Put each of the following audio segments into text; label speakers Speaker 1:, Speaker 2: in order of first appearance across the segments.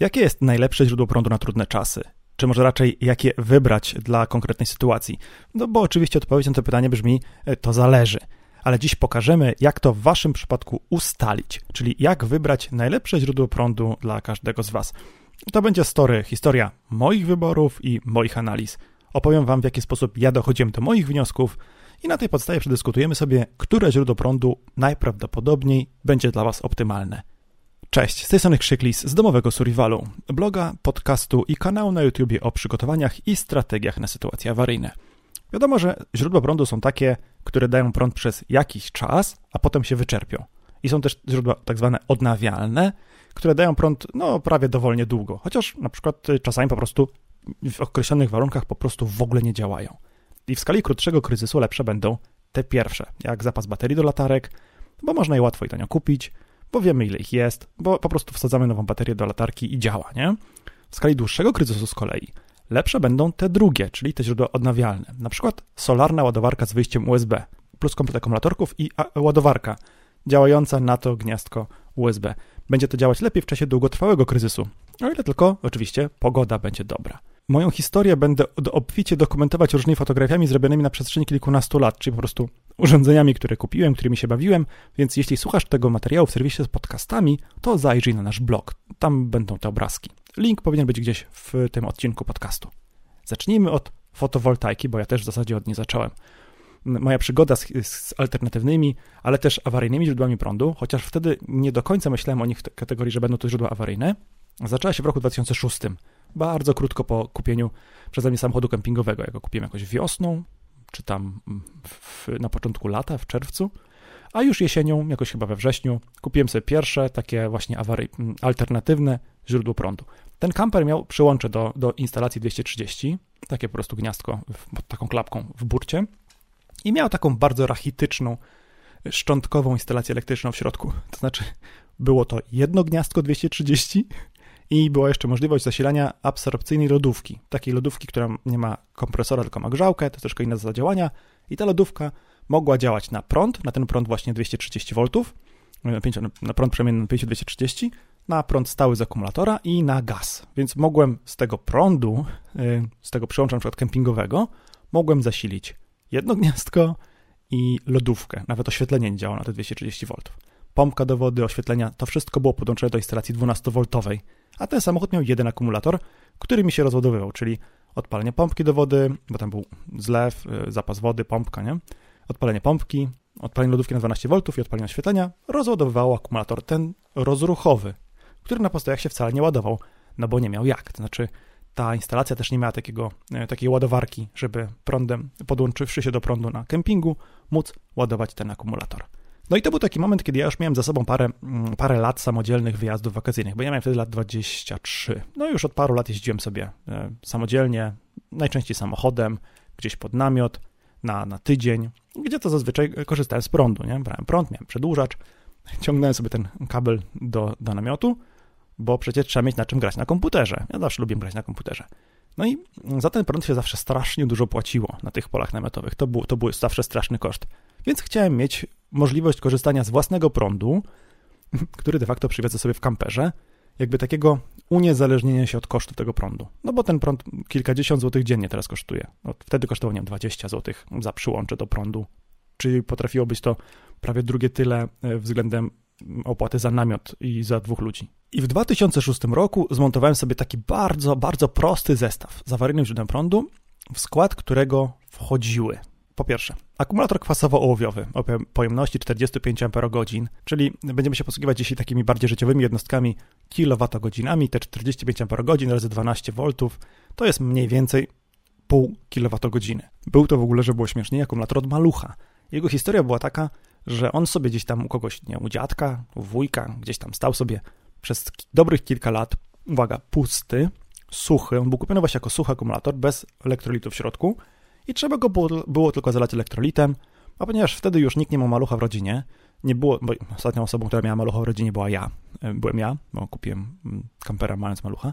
Speaker 1: Jakie jest najlepsze źródło prądu na trudne czasy? Czy może raczej jakie wybrać dla konkretnej sytuacji? No bo oczywiście odpowiedź na to pytanie brzmi: e, to zależy. Ale dziś pokażemy, jak to w Waszym przypadku ustalić, czyli jak wybrać najlepsze źródło prądu dla każdego z Was. To będzie story, historia moich wyborów i moich analiz. Opowiem Wam, w jaki sposób ja dochodziłem do moich wniosków i na tej podstawie przedyskutujemy sobie, które źródło prądu najprawdopodobniej będzie dla Was optymalne. Cześć, z tej strony Krzyklis z domowego Suriwalu, bloga, podcastu i kanału na YouTubie o przygotowaniach i strategiach na sytuacje awaryjne. Wiadomo, że źródła prądu są takie, które dają prąd przez jakiś czas, a potem się wyczerpią. I są też źródła tak zwane odnawialne, które dają prąd no, prawie dowolnie długo, chociaż na przykład y, czasami po prostu w określonych warunkach po prostu w ogóle nie działają. I w skali krótszego kryzysu lepsze będą te pierwsze, jak zapas baterii do latarek, bo można je łatwo i tanio kupić, bo wiemy ile ich jest, bo po prostu wsadzamy nową baterię do latarki i działa, nie? W skali dłuższego kryzysu z kolei lepsze będą te drugie, czyli te źródła odnawialne. Na przykład solarna ładowarka z wyjściem USB, plus komplet akumulatorków i ładowarka działająca na to gniazdko USB. Będzie to działać lepiej w czasie długotrwałego kryzysu, o ile tylko oczywiście pogoda będzie dobra. Moją historię będę obficie dokumentować różnymi fotografiami zrobionymi na przestrzeni kilkunastu lat, czyli po prostu urządzeniami, które kupiłem, którymi się bawiłem, więc jeśli słuchasz tego materiału w serwisie z podcastami, to zajrzyj na nasz blog. Tam będą te obrazki. Link powinien być gdzieś w tym odcinku podcastu. Zacznijmy od fotowoltaiki, bo ja też w zasadzie od niej zacząłem. Moja przygoda z, z alternatywnymi, ale też awaryjnymi źródłami prądu, chociaż wtedy nie do końca myślałem o nich w kategorii, że będą to źródła awaryjne, zaczęła się w roku 2006 bardzo krótko po kupieniu przeze mnie samochodu kempingowego. Ja go kupiłem jakoś wiosną, czy tam w, na początku lata, w czerwcu, a już jesienią, jakoś chyba we wrześniu, kupiłem sobie pierwsze takie właśnie awary, alternatywne źródło prądu. Ten kamper miał przyłącze do, do instalacji 230, takie po prostu gniazdko pod taką klapką w burcie i miał taką bardzo rachityczną, szczątkową instalację elektryczną w środku. To znaczy, było to jedno gniazdko 230 i była jeszcze możliwość zasilania absorpcyjnej lodówki. Takiej lodówki, która nie ma kompresora, tylko ma grzałkę, to troszkę inna zasada działania. I ta lodówka mogła działać na prąd, na ten prąd właśnie 230 V, na prąd przemienny 5230, na prąd stały z akumulatora i na gaz. Więc mogłem z tego prądu, y, z tego przyłącza przykład kempingowego, mogłem zasilić jedno gniazdko i lodówkę. Nawet oświetlenie nie działało na te 230 V. Pompka do wody, oświetlenia, to wszystko było podłączone do instalacji 12V a ten samochód miał jeden akumulator, który mi się rozładowywał, czyli odpalenie pompki do wody, bo tam był zlew, y, zapas wody, pompka, nie? Odpalenie pompki, odpalenie lodówki na 12 V i odpalenie oświetlenia rozładowywało akumulator ten rozruchowy, który na postojach się wcale nie ładował, no bo nie miał jak. To znaczy, ta instalacja też nie miała takiego, y, takiej ładowarki, żeby prądem, podłączywszy się do prądu na kempingu, móc ładować ten akumulator. No i to był taki moment, kiedy ja już miałem za sobą parę, mm, parę lat samodzielnych wyjazdów wakacyjnych, bo ja miałem wtedy lat 23. No i już od paru lat jeździłem sobie e, samodzielnie, najczęściej samochodem, gdzieś pod namiot, na, na tydzień, gdzie to zazwyczaj korzystałem z prądu, nie? Brałem prąd, miałem przedłużacz, ciągnąłem sobie ten kabel do, do namiotu, bo przecież trzeba mieć na czym grać na komputerze. Ja zawsze lubię grać na komputerze. No i za ten prąd się zawsze strasznie dużo płaciło na tych polach namiotowych. To był, to był zawsze straszny koszt. Więc chciałem mieć możliwość korzystania z własnego prądu, który de facto przywiozę sobie w kamperze, jakby takiego uniezależnienia się od kosztu tego prądu. No bo ten prąd kilkadziesiąt złotych dziennie teraz kosztuje. No, wtedy kosztował, nie wiem, 20 złotych za przyłącze do prądu, czyli potrafiło być to prawie drugie tyle e, względem opłaty za namiot i za dwóch ludzi. I w 2006 roku zmontowałem sobie taki bardzo, bardzo prosty zestaw z awaryjnym źródłem prądu, w skład którego wchodziły po pierwsze, akumulator kwasowo-ołowiowy o pojemności 45 Ah, czyli będziemy się posługiwać dzisiaj takimi bardziej życiowymi jednostkami kilowatogodzinami. Te 45 Ah razy 12 V to jest mniej więcej pół kilowatogodziny. Był to w ogóle, że było śmiesznie, akumulator od malucha. Jego historia była taka, że on sobie gdzieś tam u kogoś, nie u dziadka, u wujka, gdzieś tam stał sobie przez dobrych kilka lat, uwaga, pusty, suchy. On był kupiony właśnie jako suchy akumulator, bez elektrolitu w środku i trzeba go było, było tylko zalać elektrolitem, a ponieważ wtedy już nikt nie miał malucha w rodzinie, nie było, bo ostatnią osobą, która miała malucha w rodzinie była ja, e, byłem ja, bo kupiłem mm, kampera mając malucha,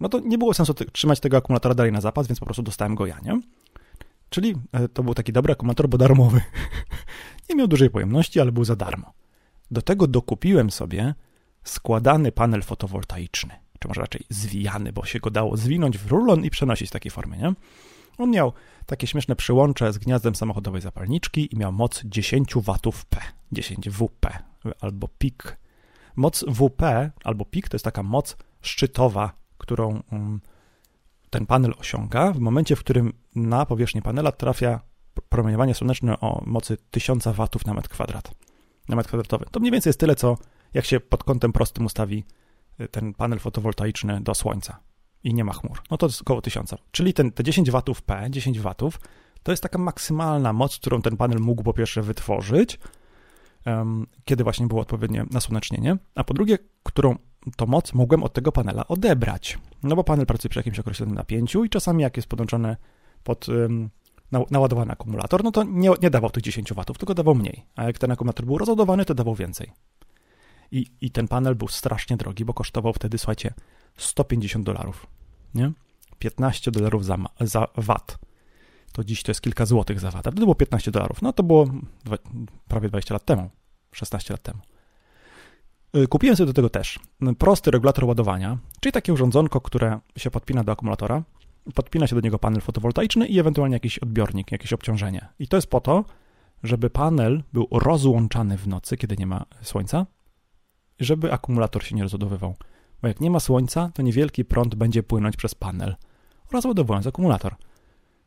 Speaker 1: no to nie było sensu trzymać tego akumulatora dalej na zapas, więc po prostu dostałem go ja, nie? Czyli e, to był taki dobry akumulator, bo darmowy. nie miał dużej pojemności, ale był za darmo. Do tego dokupiłem sobie składany panel fotowoltaiczny, czy może raczej zwijany, bo się go dało zwinąć w rulon i przenosić w takiej formie, nie? On miał takie śmieszne przyłącze z gniazdem samochodowej zapalniczki i miał moc 10 watów P, 10 WP albo PIK. Moc WP albo PIK to jest taka moc szczytowa, którą mm, ten panel osiąga w momencie, w którym na powierzchnię panela trafia promieniowanie słoneczne o mocy 1000 watów na metr kwadrat, na metr kwadratowy. To mniej więcej jest tyle, co jak się pod kątem prostym ustawi y, ten panel fotowoltaiczny do słońca i nie ma chmur. No to jest około 1000. Czyli ten, te 10 watów P, 10 watów, to jest taka maksymalna moc, którą ten panel mógł po pierwsze wytworzyć, um, kiedy właśnie było odpowiednie nasłonecznienie, a po drugie, którą to moc mogłem od tego panela odebrać. No bo panel pracuje przy jakimś określonym napięciu i czasami jak jest podłączony pod um, naładowany akumulator, no to nie, nie dawał tych 10 watów, tylko dawał mniej. A jak ten akumulator był rozładowany, to dawał więcej. I, I ten panel był strasznie drogi, bo kosztował wtedy, słuchajcie, 150 dolarów, nie? 15 dolarów za, za wat. To dziś to jest kilka złotych za wat. A wtedy było 15 dolarów. No to było dwa, prawie 20 lat temu, 16 lat temu. Y, kupiłem sobie do tego też prosty regulator ładowania, czyli takie urządzonko, które się podpina do akumulatora, podpina się do niego panel fotowoltaiczny i ewentualnie jakiś odbiornik, jakieś obciążenie. I to jest po to, żeby panel był rozłączany w nocy, kiedy nie ma słońca, żeby akumulator się nie rozładowywał. Bo jak nie ma słońca, to niewielki prąd będzie płynąć przez panel, rozładowując akumulator.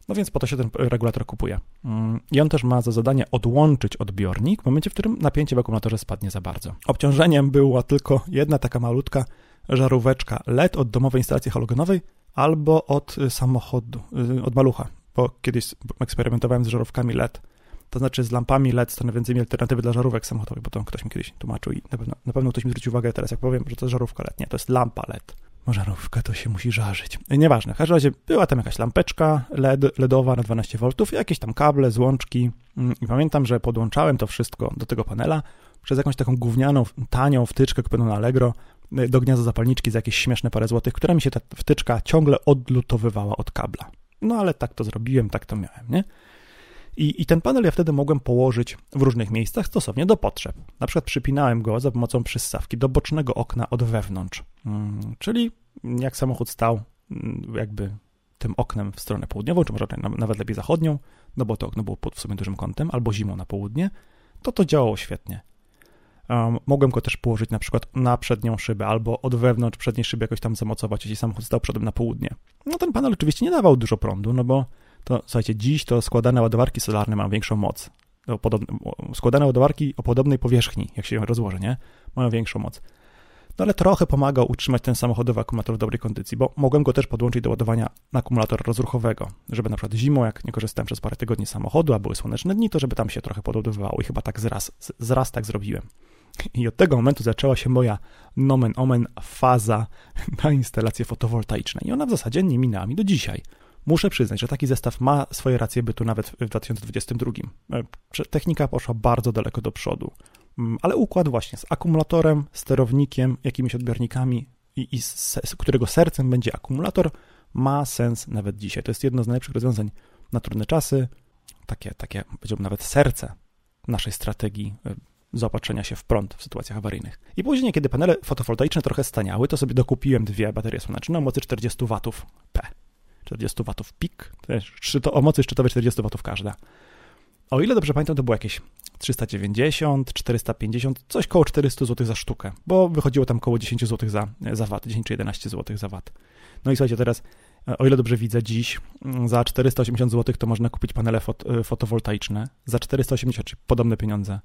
Speaker 1: No więc po to się ten regulator kupuje. Mm, I on też ma za zadanie odłączyć odbiornik w momencie, w którym napięcie w akumulatorze spadnie za bardzo. Obciążeniem była tylko jedna taka malutka żaróweczka LED od domowej instalacji halogenowej albo od samochodu, y, od malucha, bo kiedyś eksperymentowałem z żarówkami LED to znaczy z lampami LED stanowiącymi alternatywy dla żarówek samochodowych, bo to ktoś mi kiedyś tłumaczył i na pewno, na pewno ktoś mi zwrócił uwagę teraz, jak powiem, że to jest żarówka LED. Nie, to jest lampa LED. Żarówka to się musi żarzyć. Nieważne, w każdym razie była tam jakaś lampeczka LED, LEDowa na 12 V, jakieś tam kable, złączki mm, i pamiętam, że podłączałem to wszystko do tego panela przez jakąś taką gównianą, tanią wtyczkę kupioną na Allegro y, do gniazda zapalniczki za jakieś śmieszne parę złotych, która mi się ta wtyczka ciągle odlutowywała od kabla. No ale tak to zrobiłem, tak to miałem, nie? I, I ten panel ja wtedy mogłem położyć w różnych miejscach stosownie do potrzeb. Na przykład przypinałem go za pomocą przyssawki do bocznego okna od wewnątrz. Hmm, czyli jak samochód stał mm, jakby tym oknem w stronę południową, czy może nawet lepiej zachodnią, no bo to okno było pod w sumie dużym kątem, albo zimą na południe, to to działało świetnie. Um, mogłem go też położyć na przykład na przednią szybę, albo od wewnątrz przedniej szyby jakoś tam zamocować, jeśli samochód stał przodem na południe. No ten panel oczywiście nie dawał dużo prądu, no bo to słuchajcie, dziś to składane ładowarki solarne mają większą moc. Podobne, składane ładowarki o podobnej powierzchni, jak się rozłoży, nie? Mają większą moc. No ale trochę pomagał utrzymać ten samochodowy akumulator w dobrej kondycji, bo mogłem go też podłączyć do ładowania na akumulator rozruchowego, żeby na przykład zimą, jak nie korzystałem przez parę tygodni samochodu, a były słoneczne dni, to żeby tam się trochę podładowywało i chyba tak zraz, zraz tak zrobiłem. I od tego momentu zaczęła się moja nomen omen faza na instalacje fotowoltaiczne i ona w zasadzie nie minęła mi do dzisiaj. Muszę przyznać, że taki zestaw ma swoje racje bytu nawet w 2022. E, technika poszła bardzo daleko do przodu, mm, ale układ właśnie z akumulatorem, sterownikiem, jakimiś odbiornikami i, i z, którego sercem będzie akumulator, ma sens nawet dzisiaj. To jest jedno z najlepszych rozwiązań na trudne czasy, takie, takie powiedziałbym nawet serce naszej strategii e, zaopatrzenia się w prąd w sytuacjach awaryjnych. I później, kiedy panele fotowoltaiczne trochę staniały, to sobie dokupiłem dwie baterie słoneczne o mocy 40 W P. 40 watów pik, to o mocy szczytowej 40 watów każda. O ile dobrze pamiętam, to było jakieś 390, 450, coś koło 400 zł za sztukę, bo wychodziło tam koło 10 zł za, za wat, 10 czy 11 zł za wat. No i słuchajcie, teraz, o ile dobrze widzę, dziś mm, za 480 zł to można kupić panele fot, fotowoltaiczne, za 480, czy podobne pieniądze,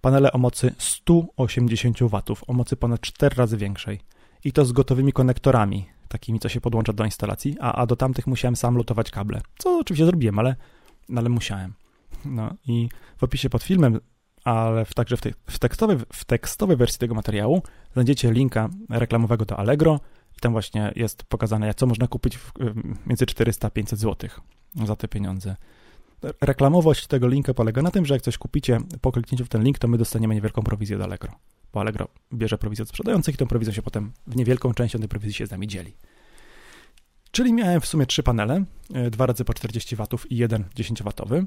Speaker 1: panele o mocy 180 watów, o mocy ponad 4 razy większej. I to z gotowymi konektorami, takimi, co się podłącza do instalacji, a, a do tamtych musiałem sam lutować kable, co oczywiście zrobiłem, ale, ale musiałem. No i w opisie pod filmem, ale w, także w, tej, w, tekstowej, w tekstowej wersji tego materiału znajdziecie linka reklamowego do Allegro i tam właśnie jest pokazane, co można kupić w, między 400 a 500 zł za te pieniądze. Reklamowość tego linka polega na tym, że jak coś kupicie po kliknięciu w ten link, to my dostaniemy niewielką prowizję do Allegro bo Allegro bierze prowizję od sprzedających i tą prowizją się potem w niewielką częścią tej prowizji się z nami dzieli. Czyli miałem w sumie trzy panele, e, dwa razy po 40 W i jeden 10W.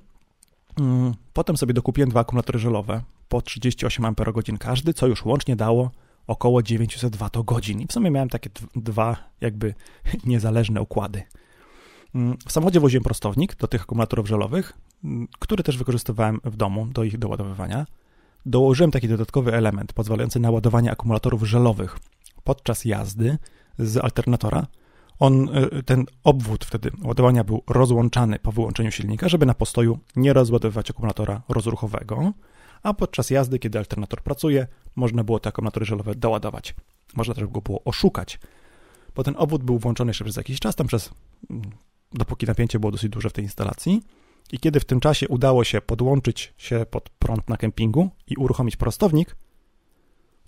Speaker 1: Mm, potem sobie dokupiłem dwa akumulatory żelowe po 38 Ah każdy, co już łącznie dało około 900 Wh. I w sumie miałem takie dwa jakby niezależne układy. Mm, w samochodzie woziłem prostownik do tych akumulatorów żelowych, mm, który też wykorzystywałem w domu do ich doładowywania. Dołożyłem taki dodatkowy element pozwalający na ładowanie akumulatorów żelowych podczas jazdy z alternatora. On, e, ten obwód wtedy ładowania był rozłączany po wyłączeniu silnika, żeby na postoju nie rozładowywać akumulatora rozruchowego, a podczas jazdy, kiedy alternator pracuje, można było te akumulatory żelowe doładować. Można też go było oszukać, bo ten obwód był włączony jeszcze przez jakiś czas, tam przez mm, dopóki napięcie było dosyć duże w tej instalacji. I kiedy w tym czasie udało się podłączyć się pod prąd na kempingu i uruchomić prostownik,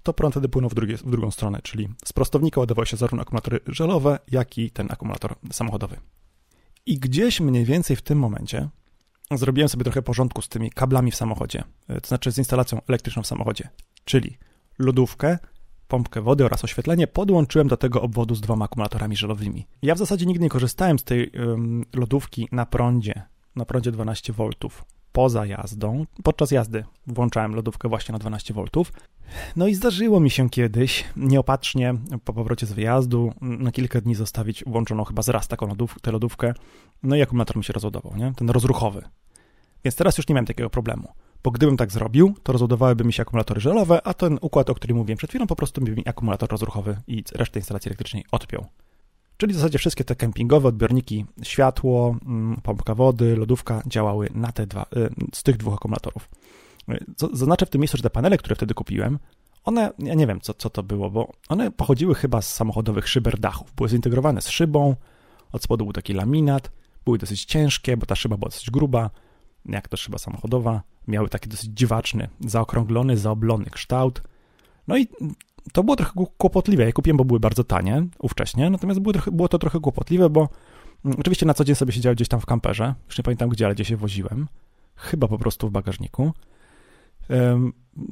Speaker 1: to prąd wtedy płynął w, drugie, w drugą stronę, czyli z prostownika ładowały się zarówno akumulatory żelowe, jak i ten akumulator samochodowy. I gdzieś mniej więcej w tym momencie zrobiłem sobie trochę porządku z tymi kablami w samochodzie, to znaczy z instalacją elektryczną w samochodzie, czyli lodówkę, pompkę wody oraz oświetlenie podłączyłem do tego obwodu z dwoma akumulatorami żelowymi. Ja w zasadzie nigdy nie korzystałem z tej ym, lodówki na prądzie, na prądzie 12 V poza jazdą. Podczas jazdy włączałem lodówkę właśnie na 12 V. No i zdarzyło mi się kiedyś nieopatrznie po powrocie z wyjazdu na kilka dni zostawić włączoną chyba zraz taką lodów, tę lodówkę, no i akumulator mi się rozładował, nie? Ten rozruchowy. Więc teraz już nie miałem takiego problemu bo gdybym tak zrobił, to rozładowałyby mi się akumulatory żelowe, a ten układ, o którym mówiłem przed chwilą, po prostu by mi akumulator rozruchowy i resztę instalacji elektrycznej odpiął. Czyli w zasadzie wszystkie te kempingowe odbiorniki, światło, mm, pompka wody, lodówka działały na te dwa, y, z tych dwóch akumulatorów. Y, zaznaczę w tym miejscu, że te panele, które wtedy kupiłem, one, ja nie wiem co, co to było, bo one pochodziły chyba z samochodowych szyber dachów. Były zintegrowane z szybą, od spodu był taki laminat, były dosyć ciężkie, bo ta szyba była dosyć gruba, jak to szyba samochodowa, miały taki dosyć dziwaczny, zaokrąglony, zaoblony kształt. No i to było trochę kłopotliwe. Ja kupiłem, bo były bardzo tanie ówcześnie, natomiast było, trochę, było to trochę kłopotliwe, bo mm, oczywiście na co dzień sobie siedziałem gdzieś tam w kamperze, już nie pamiętam gdzie, ale gdzie się woziłem, chyba po prostu w bagażniku.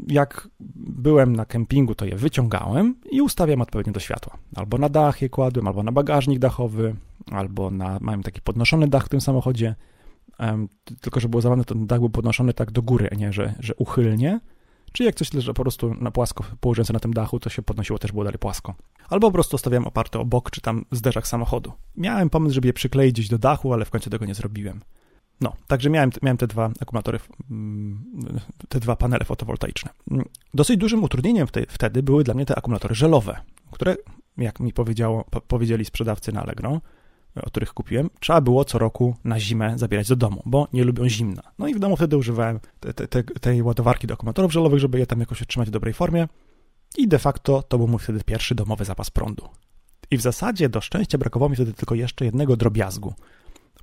Speaker 1: Jak byłem na kempingu, to je wyciągałem i ustawiam odpowiednio do światła. Albo na dach je kładłem, albo na bagażnik dachowy, albo na, mam taki podnoszony dach w tym samochodzie, tylko że było zawane, ten dach był podnoszony tak do góry, nie, że, że uchylnie. Czy jak coś leży po prostu na płasko, położące na tym dachu, to się podnosiło, też było dalej płasko. Albo po prostu stawiałem oparte o bok, czy tam zderzak samochodu. Miałem pomysł, żeby je przykleić gdzieś do dachu, ale w końcu tego nie zrobiłem. No, także miałem, miałem te dwa akumulatory, mm, te dwa panele fotowoltaiczne. Mm, dosyć dużym utrudnieniem wtedy były dla mnie te akumulatory żelowe, które, jak mi powiedziało, powiedzieli sprzedawcy na Allegro, o których kupiłem, trzeba było co roku na zimę zabierać do domu, bo nie lubią zimna. No i w domu wtedy używałem te, te, te, tej ładowarki do akumulatorów żelowych, żeby je tam jakoś utrzymać w dobrej formie. I de facto to był mój wtedy pierwszy domowy zapas prądu. I w zasadzie do szczęścia brakowało mi wtedy tylko jeszcze jednego drobiazgu.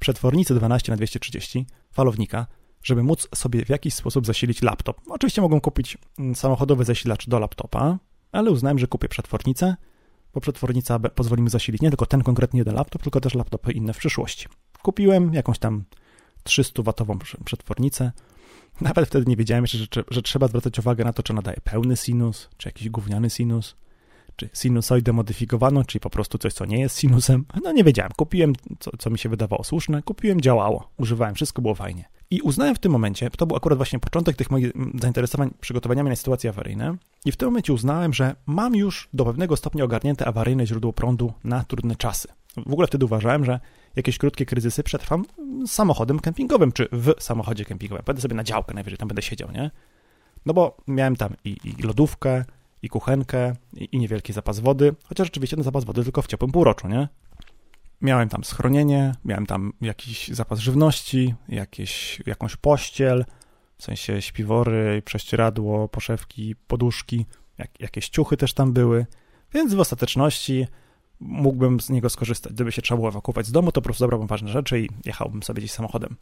Speaker 1: Przetwornicy 12 na 230 falownika, żeby móc sobie w jakiś sposób zasilić laptop. Oczywiście mogą kupić mm, samochodowy zasilacz do laptopa, ale uznałem, że kupię przetwornicę bo przetwornica pozwoli mi zasilić nie tylko ten konkretnie jeden laptop, tylko też laptopy inne w przyszłości. Kupiłem jakąś tam 300-watową przetwornicę. Nawet wtedy nie wiedziałem jeszcze, że, że, trzeba zwracać uwagę na to, czy nadaje pełny sinus, czy jakiś gówniany sinus, czy sinusoidę modyfikowaną, czyli po prostu coś, co nie jest sinusem. No nie wiedziałem. Kupiłem, co, co mi się wydawało słuszne. Kupiłem, działało. Używałem, wszystko było fajnie. I uznałem w tym momencie, to był akurat właśnie początek tych moich zainteresowań przygotowaniami na sytuacje awaryjne, i w tym momencie uznałem, że mam już do pewnego stopnia ogarnięte awaryjne źródło prądu na trudne czasy. W ogóle wtedy uważałem, że jakieś krótkie kryzysy przetrwam samochodem kempingowym, czy w samochodzie kempingowym. Będę sobie na działkę najwyżej, tam będę siedział, nie? No bo miałem tam i, i lodówkę, i kuchenkę, i, i niewielki zapas wody, chociaż oczywiście ten zapas wody tylko w ciepłym półroczu, nie? Miałem tam schronienie, miałem tam jakiś zapas żywności, jakieś, jakąś pościel, w sensie śpiwory, prześcieradło, poszewki, poduszki, jak, jakieś ciuchy też tam były, więc w ostateczności mógłbym z niego skorzystać. Gdyby się trzeba było ewakuować z domu, to po prostu zabrałbym ważne rzeczy i jechałbym sobie gdzieś samochodem.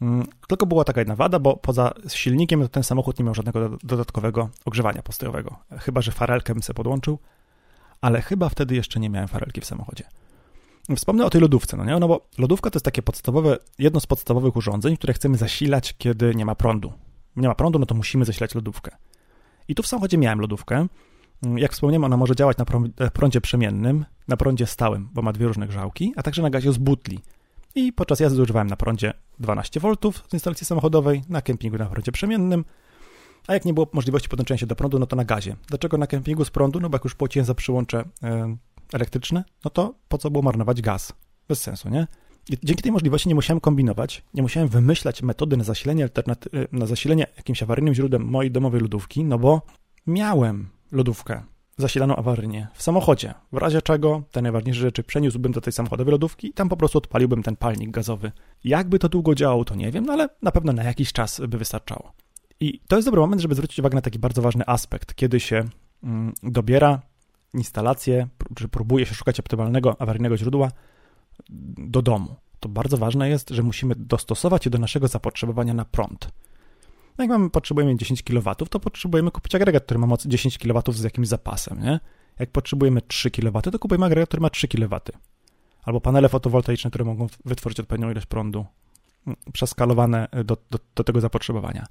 Speaker 1: Mm, tylko była taka jedna wada, bo poza silnikiem ten samochód nie miał żadnego dodatkowego ogrzewania postojowego. Chyba, że farelkę bym sobie podłączył, ale chyba wtedy jeszcze nie miałem farelki w samochodzie. Wspomnę o tej lodówce, no nie? No bo lodówka to jest takie podstawowe, jedno z podstawowych urządzeń, które chcemy zasilać, kiedy nie ma prądu. Nie ma prądu, no to musimy zasilać lodówkę. I tu w samochodzie miałem lodówkę. Jak wspomniałem, ona może działać na e, prądzie przemiennym, na prądzie stałym, bo ma dwie różne grzałki, a także na gazie z butli. I podczas jazdy używałem na prądzie 12 V z instalacji samochodowej, na kempingu na prądzie przemiennym. A jak nie było możliwości podłączenia się do prądu, no to na gazie. Dlaczego na kempingu z prądu? No bo jak już płaciłem za przyłącze e, elektryczne, no to po co było marnować gaz? Bez sensu, nie? I dzięki tej możliwości nie musiałem kombinować, nie musiałem wymyślać metody na zasilenie, alternaty- na zasilenie jakimś awaryjnym źródłem mojej domowej lodówki, no bo miałem lodówkę zasilaną awaryjnie w samochodzie. W razie czego te najważniejsze rzeczy przeniósłbym do tej samochodowej lodówki i tam po prostu odpaliłbym ten palnik gazowy. Jakby to długo działało, to nie wiem, no ale na pewno na jakiś czas by wystarczało. I to jest dobry moment, żeby zwrócić uwagę na taki bardzo ważny aspekt, kiedy się mm, dobiera instalację, czy próbuje się szukać optymalnego awaryjnego źródła do domu. To bardzo ważne jest, że musimy dostosować je do naszego zapotrzebowania na prąd. No jak mamy, potrzebujemy 10 kW, to potrzebujemy kupić agregat, który ma moc 10 kW z jakimś zapasem, nie? Jak potrzebujemy 3 kW, to kupujemy agregat, który ma 3 kW. Albo panele fotowoltaiczne, które mogą wytworzyć odpowiednią ilość prądu, mm, przeskalowane do, do, do tego zapotrzebowania.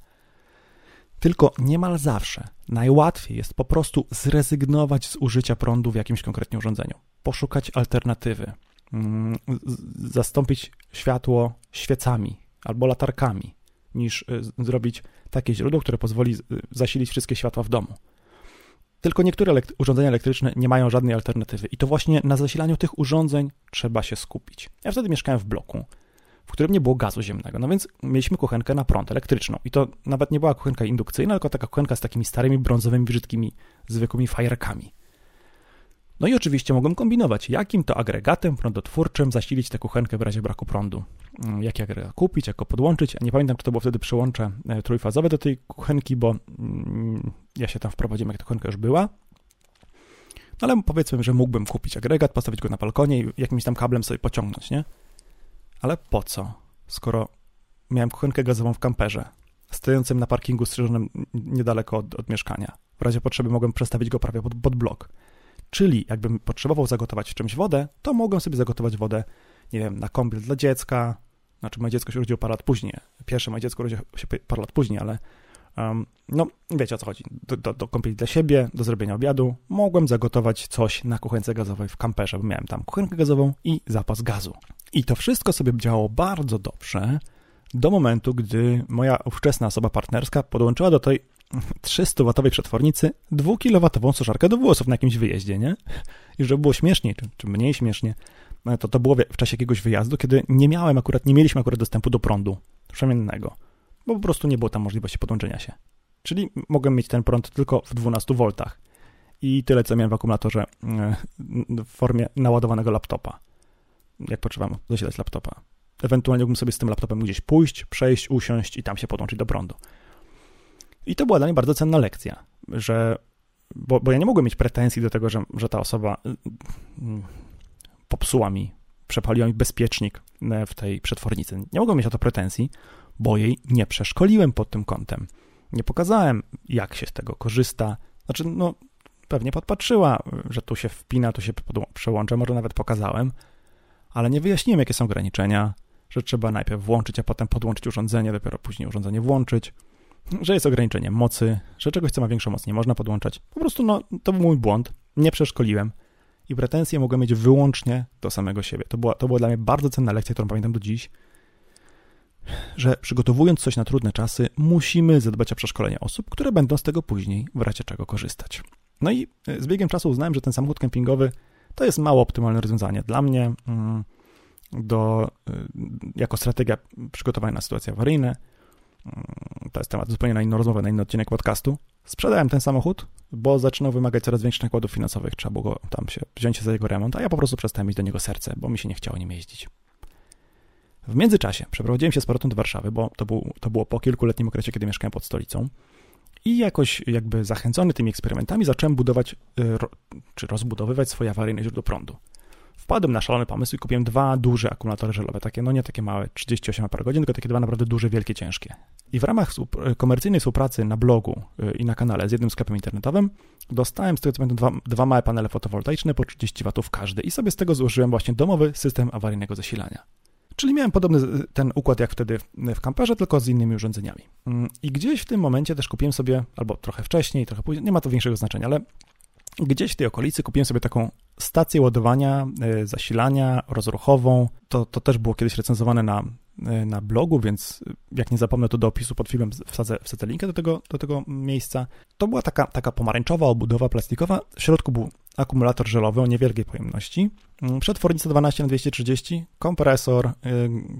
Speaker 1: Tylko niemal zawsze najłatwiej jest po prostu zrezygnować z użycia prądu w jakimś konkretnym urządzeniu, poszukać alternatywy, mm, zastąpić światło świecami albo latarkami, niż y, zrobić takie źródło, które pozwoli zasilić wszystkie światła w domu. Tylko niektóre urządzenia elektryczne nie mają żadnej alternatywy i to właśnie na zasilaniu tych urządzeń trzeba się skupić. Ja wtedy mieszkałem w bloku, w którym nie było gazu ziemnego, no więc mieliśmy kuchenkę na prąd elektryczną i to nawet nie była kuchenka indukcyjna, tylko taka kuchenka z takimi starymi brązowymi, brzydkimi, zwykłymi fajerkami. No i oczywiście mogłem kombinować, jakim to agregatem prądotwórczym zasilić tę kuchenkę w razie braku prądu. Mm, jaki agregat kupić, jak go podłączyć. Nie pamiętam, czy to było wtedy przełącze e, trójfazowe do tej kuchenki, bo mm, ja się tam wprowadziłem, jak ta kuchenka już była. No ale powiedzmy, że mógłbym kupić agregat, postawić go na balkonie i jakimś tam kablem sobie pociągnąć, nie? Ale po co, skoro miałem kuchenkę gazową w kamperze, stojącym na parkingu strzeżonym niedaleko od, od mieszkania. W razie potrzeby mogłem przestawić go prawie pod, pod blok. Czyli jakbym potrzebował zagotować w czymś wodę, to mogłem sobie zagotować wodę, nie wiem, na kąpiel dla dziecka. Znaczy, moje dziecko się urodziło parę lat później. Pierwsze moje dziecko urodziło się parę lat później, ale um, no, wiecie o co chodzi. Do, do, do kąpieli dla siebie, do zrobienia obiadu mogłem zagotować coś na kuchence gazowej w kamperze, bo miałem tam kuchenkę gazową i zapas gazu. I to wszystko sobie działało bardzo dobrze do momentu, gdy moja ówczesna osoba partnerska podłączyła do tej 300-watowej przetwornicy 2-kilowatową suszarkę do włosów na jakimś wyjeździe, nie? I żeby było śmieszniej, czy, czy mniej śmiesznie, to to było w czasie jakiegoś wyjazdu, kiedy nie miałem akurat, nie mieliśmy akurat dostępu do prądu przemiennego, bo po prostu nie było tam możliwości podłączenia się. Czyli mogłem mieć ten prąd tylko w 12 V i tyle, co miałem w akumulatorze e, w formie naładowanego laptopa, jak potrzebam zasilać laptopa. Ewentualnie mógłbym sobie z tym laptopem gdzieś pójść, przejść, usiąść i tam się podłączyć do prądu. I to była dla mnie bardzo cenna lekcja, że, bo, bo ja nie mogłem mieć pretensji do tego, że, że ta osoba y, y, popsuła mi, przepaliła mi bezpiecznik e, w tej przetwornicy. Nie mogłem mieć o to pretensji, bo jej nie przeszkoliłem pod tym kątem. Nie pokazałem, jak się z tego korzysta. Znaczy, no, pewnie podpatrzyła, że tu się wpina, tu się przełącza, może nawet pokazałem, ale nie wyjaśniłem, jakie są ograniczenia, że trzeba najpierw włączyć, a potem podłączyć urządzenie, dopiero później urządzenie włączyć że jest ograniczenie mocy, że czegoś, co ma większą moc, nie można podłączać. Po prostu, no, to był mój błąd, nie przeszkoliłem i pretensje mogłem mieć wyłącznie do samego siebie. To była, to była dla mnie bardzo cenna lekcja, którą pamiętam do dziś, że przygotowując coś na trudne czasy, musimy zadbać o przeszkolenie osób, które będą z tego później w razie czego korzystać. No i e, z biegiem czasu uznałem, że ten samochód kempingowy to jest mało optymalne rozwiązanie dla mnie mm, do, e, jako strategia przygotowania na sytuacje awaryjne. Mm, to jest temat zupełnie na inną rozmowę, na inny odcinek podcastu. Sprzedałem ten samochód, bo zaczynał wymagać coraz większych nakładów finansowych. Trzeba było tam się wziąć się za jego remont, a ja po prostu przestałem mieć do niego serce, bo mi się nie chciało nim jeździć. W międzyczasie przeprowadziłem się z powrotem do Warszawy, bo to, był, to było po kilkuletnim okresie, kiedy mieszkałem pod stolicą. I jakoś jakby zachęcony tymi eksperymentami zacząłem budować, y, czy rozbudowywać swoje awaryjne źródło prądu wpadłem na szalony pomysł i kupiłem dwa duże akumulatory żelowe, takie, no nie takie małe, 38 par godzin, tylko takie dwa naprawdę duże, wielkie, ciężkie. I w ramach komercyjnej współpracy na blogu y, i na kanale z jednym sklepem internetowym dostałem z tego co pamiętam dwa, dwa małe panele fotowoltaiczne po 30 W każdy i sobie z tego złożyłem właśnie domowy system awaryjnego zasilania. Czyli miałem podobny y, ten układ jak wtedy w kamperze, tylko z innymi urządzeniami. Mm, I gdzieś w tym momencie też kupiłem sobie, albo trochę wcześniej, trochę później, nie ma to większego znaczenia, ale gdzieś w tej okolicy kupiłem sobie taką stację ładowania, e, zasilania rozruchową. To, to też było kiedyś recenzowane na e, na blogu, więc jak nie zapomnę, to do opisu pod filmem wsadzę, wsadzę linkę do tego, do tego miejsca. To była taka, taka pomarańczowa obudowa plastikowa. W środku był akumulator żelowy o niewielkiej pojemności, mm, przetwornica 12 na 230 kompresor, y,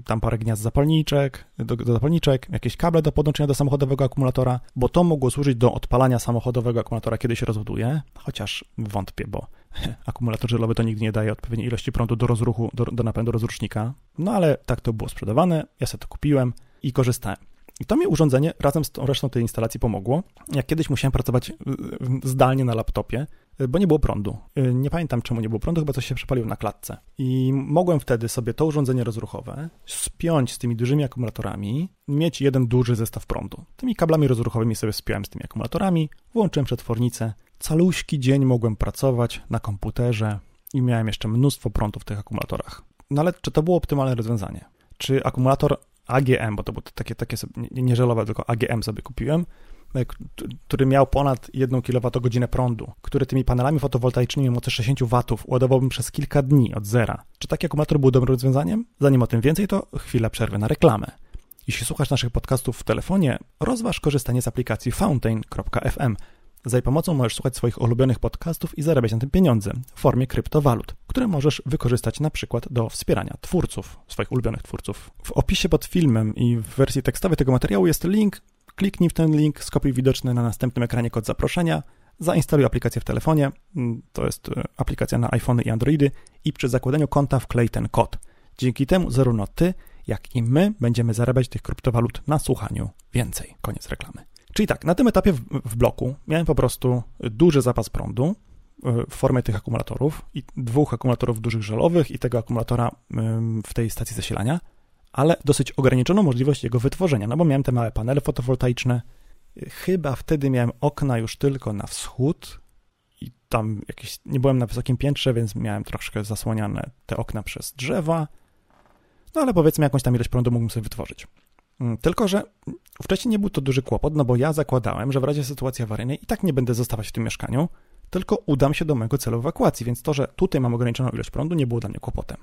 Speaker 1: tam parę gniazd zapalniczek, do, do zapalniczek, jakieś kable do podłączenia do samochodowego akumulatora, bo to mogło służyć do odpalania samochodowego akumulatora, kiedy się rozładuje, chociaż wątpię, bo akumulator żelowy to nigdy nie daje odpowiedniej ilości prądu do rozruchu, do, do napędu rozrusznika, no ale tak to było sprzedawane, ja sobie to kupiłem i korzystałem. I to mi urządzenie razem z tą resztą tej instalacji pomogło. Jak kiedyś musiałem pracować zdalnie na laptopie, bo nie było prądu. Y, nie pamiętam czemu nie było prądu, chyba coś się przepaliło na klatce. I mogłem wtedy sobie to urządzenie rozruchowe spiąć z tymi dużymi akumulatorami, mieć jeden duży zestaw prądu. Tymi kablami rozruchowymi sobie spiąłem z tymi akumulatorami, włączyłem przetwornicę. Caluśki dzień mogłem pracować na komputerze i miałem jeszcze mnóstwo prądu w tych akumulatorach. No ale czy to było optymalne rozwiązanie? Czy akumulator AGM, bo to było takie, takie sobie, nie, nie żelowe, tylko AGM sobie kupiłem, który miał ponad 1 kWh prądu, który tymi panelami fotowoltaicznymi o mocy 60 W ładowałbym przez kilka dni od zera. Czy taki akumulator był dobrym rozwiązaniem? Zanim o tym więcej, to chwila przerwy na reklamę. Jeśli słuchasz naszych podcastów w telefonie, rozważ korzystanie z aplikacji fountain.fm. Za jej pomocą możesz słuchać swoich ulubionych podcastów i zarabiać na tym pieniądze w formie kryptowalut, które możesz wykorzystać na przykład do wspierania twórców, swoich ulubionych twórców. W opisie pod filmem i w wersji tekstowej tego materiału jest link. Kliknij w ten link, skopiuj widoczny na następnym ekranie kod zaproszenia, zainstaluj aplikację w telefonie, mm, to jest e, aplikacja na iPhony i Androidy i przy zakładaniu konta wklej ten kod. Dzięki temu zarówno ty, jak i my będziemy zarabiać tych kryptowalut na słuchaniu więcej. Koniec reklamy. Czyli tak, na tym etapie w, w bloku miałem po prostu duży zapas prądu e, w formie tych akumulatorów i dwóch akumulatorów dużych żelowych i tego akumulatora w tej stacji zasilania, ale dosyć ograniczoną możliwość jego wytworzenia, no bo miałem te małe panele fotowoltaiczne. Chyba wtedy miałem okna już tylko na wschód i tam jakieś, nie byłem na wysokim piętrze, więc miałem troszkę zasłaniane te okna przez drzewa, no ale powiedzmy jakąś tam ilość prądu mógłbym sobie wytworzyć. Mm, tylko, że wcześniej nie był to duży kłopot, no bo ja zakładałem, że w razie sytuacji awaryjnej i tak nie będę zostawać w tym mieszkaniu, tylko udam się do mojego celu ewakuacji, więc to, że tutaj mam ograniczoną ilość prądu, nie było dla mnie kłopotem.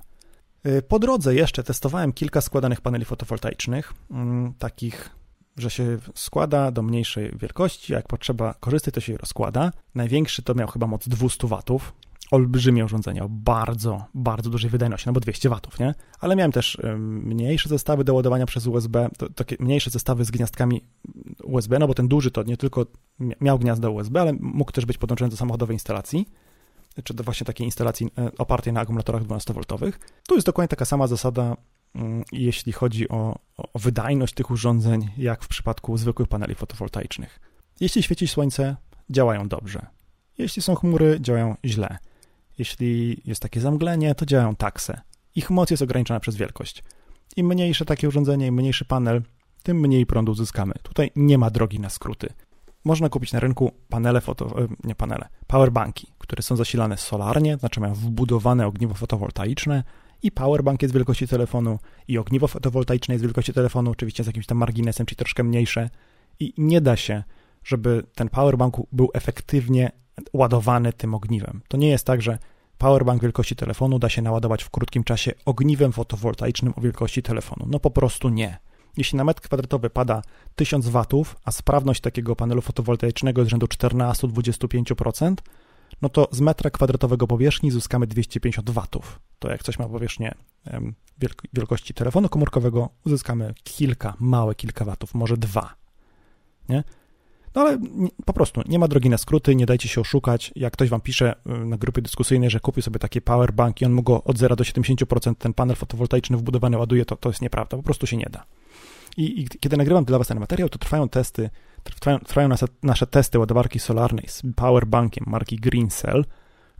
Speaker 1: Y, po drodze jeszcze testowałem kilka składanych paneli fotowoltaicznych, mm, takich, że się składa do mniejszej wielkości, jak potrzeba korzystać, to się rozkłada. Największy to miał chyba moc 200 watów, olbrzymie urządzenie o bardzo, bardzo dużej wydajności, no bo 200 watów, nie? Ale miałem też mniejsze zestawy do ładowania przez USB, to, takie mniejsze zestawy z gniazdkami USB, no bo ten duży to nie tylko miał gniazdo USB, ale mógł też być podłączony do samochodowej instalacji, czy do właśnie takiej instalacji e, opartej na akumulatorach 12V. Tu jest dokładnie taka sama zasada, mm, jeśli chodzi o, o wydajność tych urządzeń, jak w przypadku zwykłych paneli fotowoltaicznych. Jeśli świeci słońce, działają dobrze. Jeśli są chmury, działają źle. Jeśli jest takie zamglenie, to działają takse. Ich moc jest ograniczona przez wielkość. Im mniejsze takie urządzenie, im mniejszy panel, tym mniej prądu uzyskamy. Tutaj nie ma drogi na skróty. Można kupić na rynku panele foto, e, nie panele, powerbanki, które są zasilane solarnie, znaczy mają wbudowane ogniwo fotowoltaiczne i powerbank jest wielkości telefonu i ogniwo fotowoltaiczne jest wielkości telefonu, oczywiście z jakimś tam marginesem, czyli troszkę mniejsze i nie da się, żeby ten powerbank był efektywnie ładowany tym ogniwem. To nie jest tak, że powerbank wielkości telefonu da się naładować w krótkim czasie ogniwem fotowoltaicznym o wielkości telefonu. No po prostu nie. Jeśli na metr kwadratowy pada 1000 watów, a sprawność takiego panelu fotowoltaicznego jest rzędu 14-25%, no to z metra kwadratowego powierzchni zyskamy 250 watów. To jak coś ma powierzchnię wielkości telefonu komórkowego, uzyskamy kilka, małe kilka watów, może dwa. Nie? No ale po prostu nie ma drogi na skróty, nie dajcie się oszukać. Jak ktoś wam pisze y, na grupie dyskusyjnej, że kupi sobie takie powerbank i on mu go od 0 do 70% ten panel fotowoltaiczny wbudowany ładuje, to, to jest nieprawda, po prostu się nie da. I, I, kiedy nagrywam dla was ten materiał, to trwają testy, trwają, trwają nasze, nasze testy ładowarki solarnej z powerbankiem marki Greencell,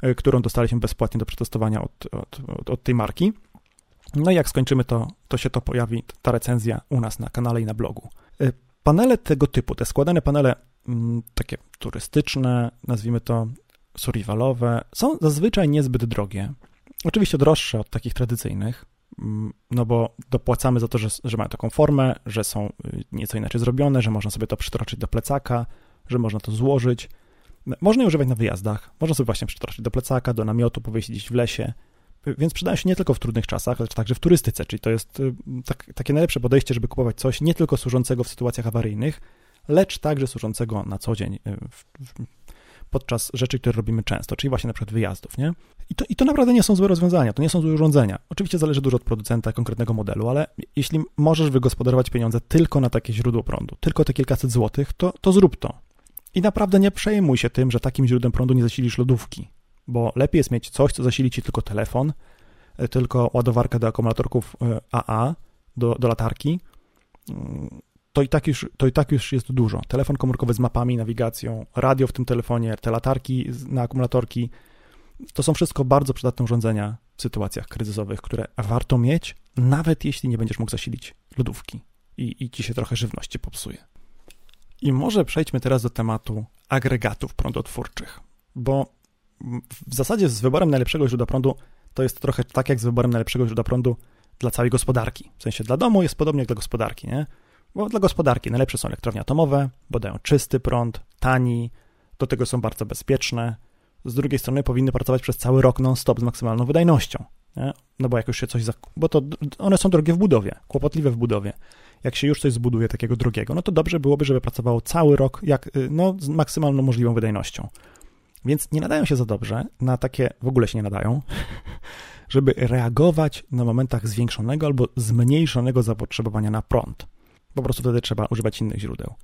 Speaker 1: y, którą dostaliśmy bezpłatnie do przetestowania od, od, od, od tej marki. No i jak skończymy, to, to się to pojawi, ta recenzja u nas na kanale i na blogu. Y, Panele tego typu, te składane panele mm, takie turystyczne, nazwijmy to survivalowe, są zazwyczaj niezbyt drogie. Oczywiście droższe od takich tradycyjnych, no bo dopłacamy za to, że, że mają taką formę, że są y, nieco inaczej zrobione, że można sobie to przytroczyć do plecaka, że można to złożyć. Można je używać na wyjazdach, można sobie właśnie przytroczyć do plecaka, do namiotu, powiesić gdzieś w lesie. więc przydają się nie tylko w trudnych czasach, lecz także w turystyce, czyli to jest y, tak, takie najlepsze podejście, żeby kupować coś nie tylko służącego w sytuacjach awaryjnych, lecz także służącego na co dzień y, w, w, podczas rzeczy, które robimy często, czyli właśnie na przykład wyjazdów, nie? I to, I to naprawdę nie są złe rozwiązania, to nie są złe urządzenia. Oczywiście zależy dużo od producenta konkretnego modelu, ale jeśli możesz wygospodarować pieniądze tylko na takie źródło prądu, tylko te kilkaset złotych, to, to zrób to. I naprawdę nie przejmuj się tym, że takim źródłem prądu nie zasilisz lodówki, bo lepiej jest mieć coś, co zasili ci tylko telefon, e, tylko ładowarkę do akumulatorków AA, e, do, do latarki, mm, to i, tak już, to i tak już jest dużo. Telefon komórkowy z mapami, nawigacją, radio w tym telefonie, te latarki na akumulatorki, to są wszystko bardzo przydatne urządzenia w sytuacjach kryzysowych, które warto mieć, nawet jeśli nie będziesz mógł zasilić lodówki i, i ci się trochę żywności popsuje. I może przejdźmy teraz do tematu agregatów prądotwórczych, bo w zasadzie z wyborem najlepszego źródła prądu to jest trochę tak jak z wyborem najlepszego źródła prądu dla całej gospodarki. W sensie dla domu jest podobnie jak dla gospodarki, nie? Bo dla gospodarki najlepsze są elektrownie atomowe, bo dają czysty prąd, tani, do tego są bardzo bezpieczne. Z drugiej strony powinny pracować przez cały rok non-stop z maksymalną wydajnością. Nie? No bo jak już się coś. Zak- bo to one są drogie w budowie, kłopotliwe w budowie. Jak się już coś zbuduje takiego drugiego, no to dobrze byłoby, żeby pracowało cały rok jak, y, no, z maksymalną możliwą wydajnością. Więc nie nadają się za dobrze na takie, w ogóle się nie nadają, żeby reagować na momentach zwiększonego albo zmniejszonego zapotrzebowania na prąd. Po prostu wtedy trzeba używać innych źródeł.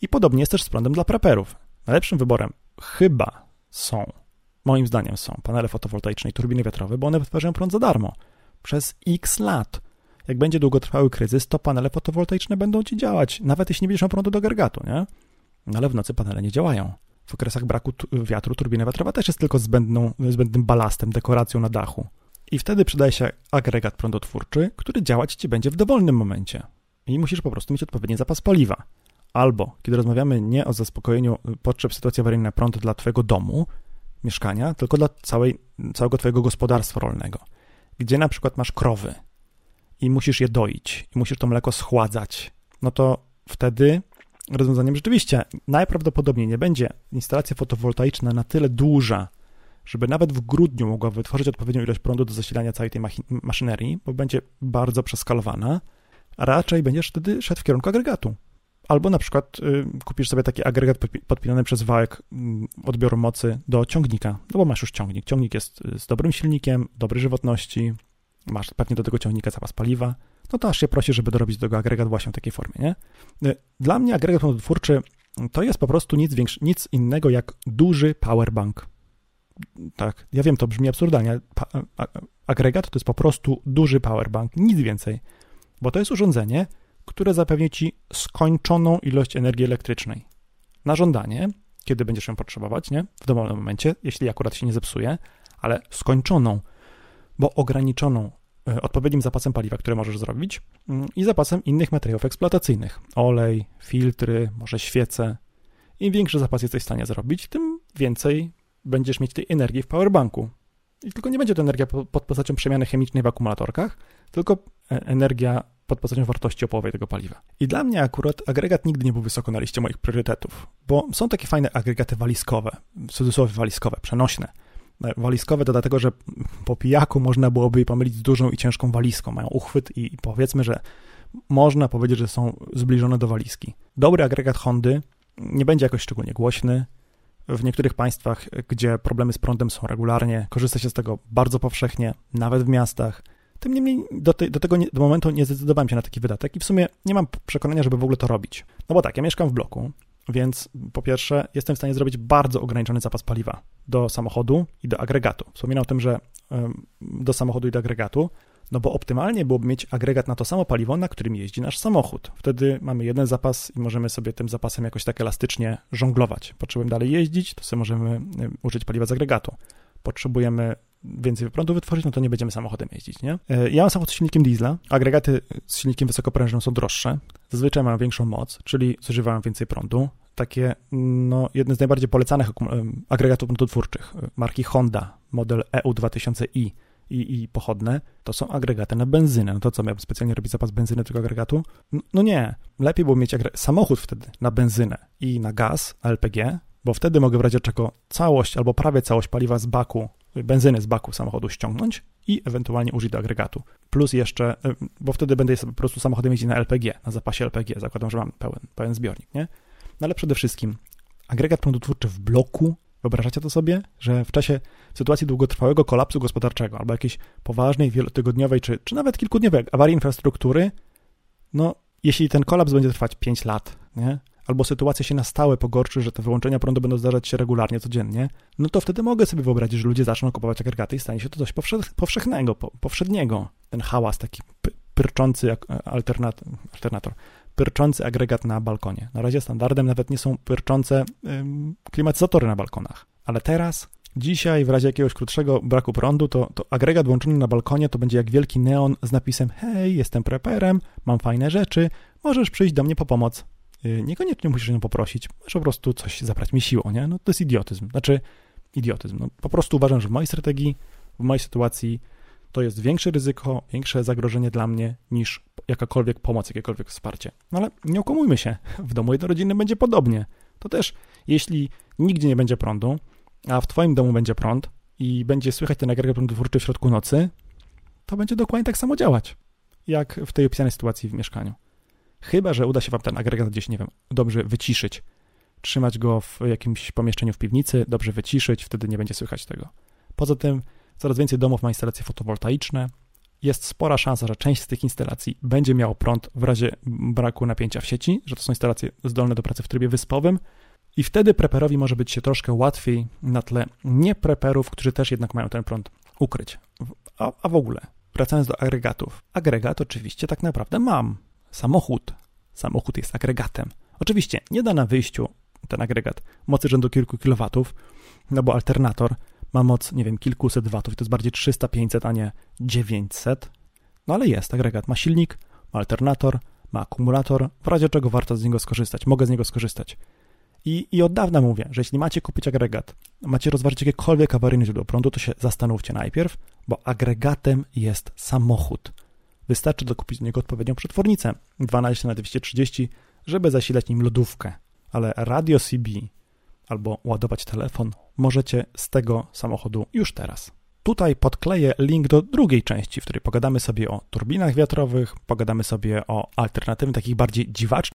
Speaker 1: I podobnie jest też z prądem dla preperów. Najlepszym wyborem chyba są, moim zdaniem są panele fotowoltaiczne i turbiny wiatrowe, bo one wytwarzają prąd za darmo przez x lat. Jak będzie długotrwały kryzys, to panele fotowoltaiczne będą ci działać, nawet jeśli nie będziesz miał prądu do agregatu, nie? No ale w nocy panele nie działają. W okresach braku wiatru turbina wiatrowa też jest tylko zbędną, zbędnym balastem, dekoracją na dachu. I wtedy przydaje się agregat prądotwórczy, który działać ci będzie w dowolnym momencie i musisz po prostu mieć odpowiedni zapas paliwa. Albo, kiedy rozmawiamy nie o zaspokojeniu potrzeb sytuacji awaryjnej na prąd dla Twojego domu, mieszkania, tylko dla całej, całego Twojego gospodarstwa rolnego, gdzie na przykład masz krowy i musisz je doić, i musisz to mleko schładzać, no to wtedy rozwiązaniem rzeczywiście najprawdopodobniej nie będzie instalacja fotowoltaiczna na tyle duża, żeby nawet w grudniu mogła wytworzyć odpowiednią ilość prądu do zasilania całej tej maszynerii, bo będzie bardzo przeskalowana, a raczej będziesz wtedy szedł w kierunku agregatu. Albo na przykład y, kupisz sobie taki agregat podpinany przez wałek y, odbioru mocy do ciągnika, no bo masz już ciągnik. Ciągnik jest y, z dobrym silnikiem, dobrej żywotności, masz pewnie do tego ciągnika zapas paliwa, no to aż się prosi, żeby dorobić do tego agregat właśnie w takiej formie, nie? Y, dla mnie agregat prądotwórczy to jest po prostu nic, większy, nic innego jak duży powerbank. Tak, ja wiem, to brzmi absurdalnie. agregat to jest po prostu duży powerbank, nic więcej bo to jest urządzenie, które zapewni ci skończoną ilość energii elektrycznej. Na żądanie, kiedy będziesz ją potrzebować, nie? W dowolnym momencie, jeśli akurat się nie zepsuje, ale skończoną, bo ograniczoną e, odpowiednim zapasem paliwa, które możesz zrobić mm, i zapasem innych materiałów eksploatacyjnych. Olej, filtry, może świece. Im większy zapas jesteś w stanie zrobić, tym więcej będziesz mieć tej energii w powerbanku. I tylko nie będzie to energia pod postacią przemiany chemicznej w akumulatorkach, tylko e, energia pod postacią wartości opowej tego paliwa. I dla mnie akurat agregat nigdy nie był wysoko na liście moich priorytetów, bo są takie fajne agregaty walizkowe, w cudzysłowie walizkowe, przenośne. E, walizkowe to dlatego, że po pijaku można byłoby je pomylić z dużą i ciężką walizką. Mają uchwyt i powiedzmy, że można powiedzieć, że są zbliżone do walizki. Dobry agregat Hondy nie będzie jakoś szczególnie głośny, w niektórych państwach, gdzie problemy z prądem są regularnie, korzysta się z tego bardzo powszechnie, nawet w miastach. Tym niemniej do, te, do tego nie, do momentu nie zdecydowałem się na taki wydatek i w sumie nie mam przekonania, żeby w ogóle to robić. No bo tak, ja mieszkam w bloku, więc po pierwsze jestem w stanie zrobić bardzo ograniczony zapas paliwa do samochodu i do agregatu. Wspominam o tym, że do samochodu i do agregatu no bo optymalnie byłoby mieć agregat na to samo paliwo, na którym jeździ nasz samochód. Wtedy mamy jeden zapas i możemy sobie tym zapasem jakoś tak elastycznie żonglować. Potrzebujemy dalej jeździć, to sobie możemy y, użyć paliwa z agregatu. Potrzebujemy więcej prądu wytworzyć, no to nie będziemy samochodem jeździć, nie? Y, ja mam samochód z silnikiem diesla, agregaty z silnikiem wysokoprężnym są droższe, zazwyczaj mają większą moc, czyli zużywają więcej prądu. Takie, no, jedne z najbardziej polecanych y, agregatów prądotwórczych, marki Honda, model EU2000i, i, i pochodne, to są agregaty na benzynę. No to co, miałbym specjalnie robić zapas benzyny tego agregatu? No nie, lepiej było mieć samochód wtedy na benzynę i na gaz, na LPG, bo wtedy mogę w razie czego całość albo prawie całość paliwa z baku benzyny z baku samochodu ściągnąć i ewentualnie użyć do agregatu. Plus jeszcze, y, bo wtedy będę po prostu samochodem jeździć na LPG, na zapasie LPG, zakładam, że mam pełen, pełen zbiornik, nie? No ale przede wszystkim agregat prądotwórczy w bloku, wyobrażacie to sobie, że w czasie sytuacji długotrwałego kolapsu gospodarczego albo jakiejś poważnej, wielotygodniowej czy, czy nawet kilkudniowej awarii infrastruktury, no jeśli ten kolaps będzie trwać 5 lat, nie? albo sytuacja się na stałe pogorszy, że te wyłączenia prądu będą zdarzać się regularnie, codziennie, no to wtedy mogę sobie wyobrazić, że ludzie zaczną kupować agregaty i stanie się to coś powszechnego, powszedniego. Ten hałas taki pyrczący alternator, alternator, pyrczący agregat na balkonie. Na razie standardem nawet nie są pyrczące klimatyzatory na balkonach, ale teraz Dzisiaj, w razie jakiegoś krótszego braku prądu, to, to, agregat włączony na balkonie to będzie jak wielki neon z napisem: Hej, jestem preperem, mam fajne rzeczy, możesz przyjść do mnie po pomoc. Y, niekoniecznie musisz ją poprosić, możesz po prostu coś zabrać mi siłą, nie? No to jest idiotyzm. Znaczy, idiotyzm. No, po prostu uważam, że w mojej strategii, w mojej sytuacji to jest większe ryzyko, większe zagrożenie dla mnie niż jakakolwiek pomoc, jakiekolwiek wsparcie. No ale nie okłamujmy się, w domu jednorodzinnym będzie podobnie. To też, jeśli nigdzie nie będzie prądu, a w twoim domu będzie prąd i będzie słychać ten agregat prądotwórczy w środku nocy, to będzie dokładnie tak samo działać, jak w tej opisanej sytuacji w mieszkaniu. Chyba, że uda się wam ten agregat gdzieś, nie wiem, dobrze wyciszyć. Trzymać go w jakimś pomieszczeniu w piwnicy, dobrze wyciszyć, wtedy nie będzie słychać tego. Poza tym coraz więcej domów ma instalacje fotowoltaiczne. Jest spora szansa, że część z tych instalacji będzie miało prąd w razie braku napięcia w sieci, że to są instalacje zdolne do pracy w trybie wyspowym, i wtedy preperowi może być się troszkę łatwiej na tle niepreperów, którzy też jednak mają ten prąd ukryć. A, a w ogóle, wracając do agregatów. Agregat oczywiście tak naprawdę mam. Samochód. Samochód jest agregatem. Oczywiście nie da na wyjściu ten agregat mocy rzędu kilku kilowatów, no bo alternator ma moc, nie wiem, kilkuset watów, to jest bardziej 300-500, a nie 900. No ale jest agregat, ma silnik, ma alternator, ma akumulator, w razie czego warto z niego skorzystać, mogę z niego skorzystać. I, I od dawna mówię, że jeśli macie kupić agregat, macie rozważyć jakiekolwiek awaryjne źródło prądu, to się zastanówcie najpierw, bo agregatem jest samochód. Wystarczy dokupić do niego odpowiednią przetwornicę 12 na 230, żeby zasilać nim lodówkę. Ale radio CB albo ładować telefon możecie z tego samochodu już teraz. Tutaj podkleję link do drugiej części, w której pogadamy sobie o turbinach wiatrowych, pogadamy sobie o alternatywnych, takich bardziej dziwacznych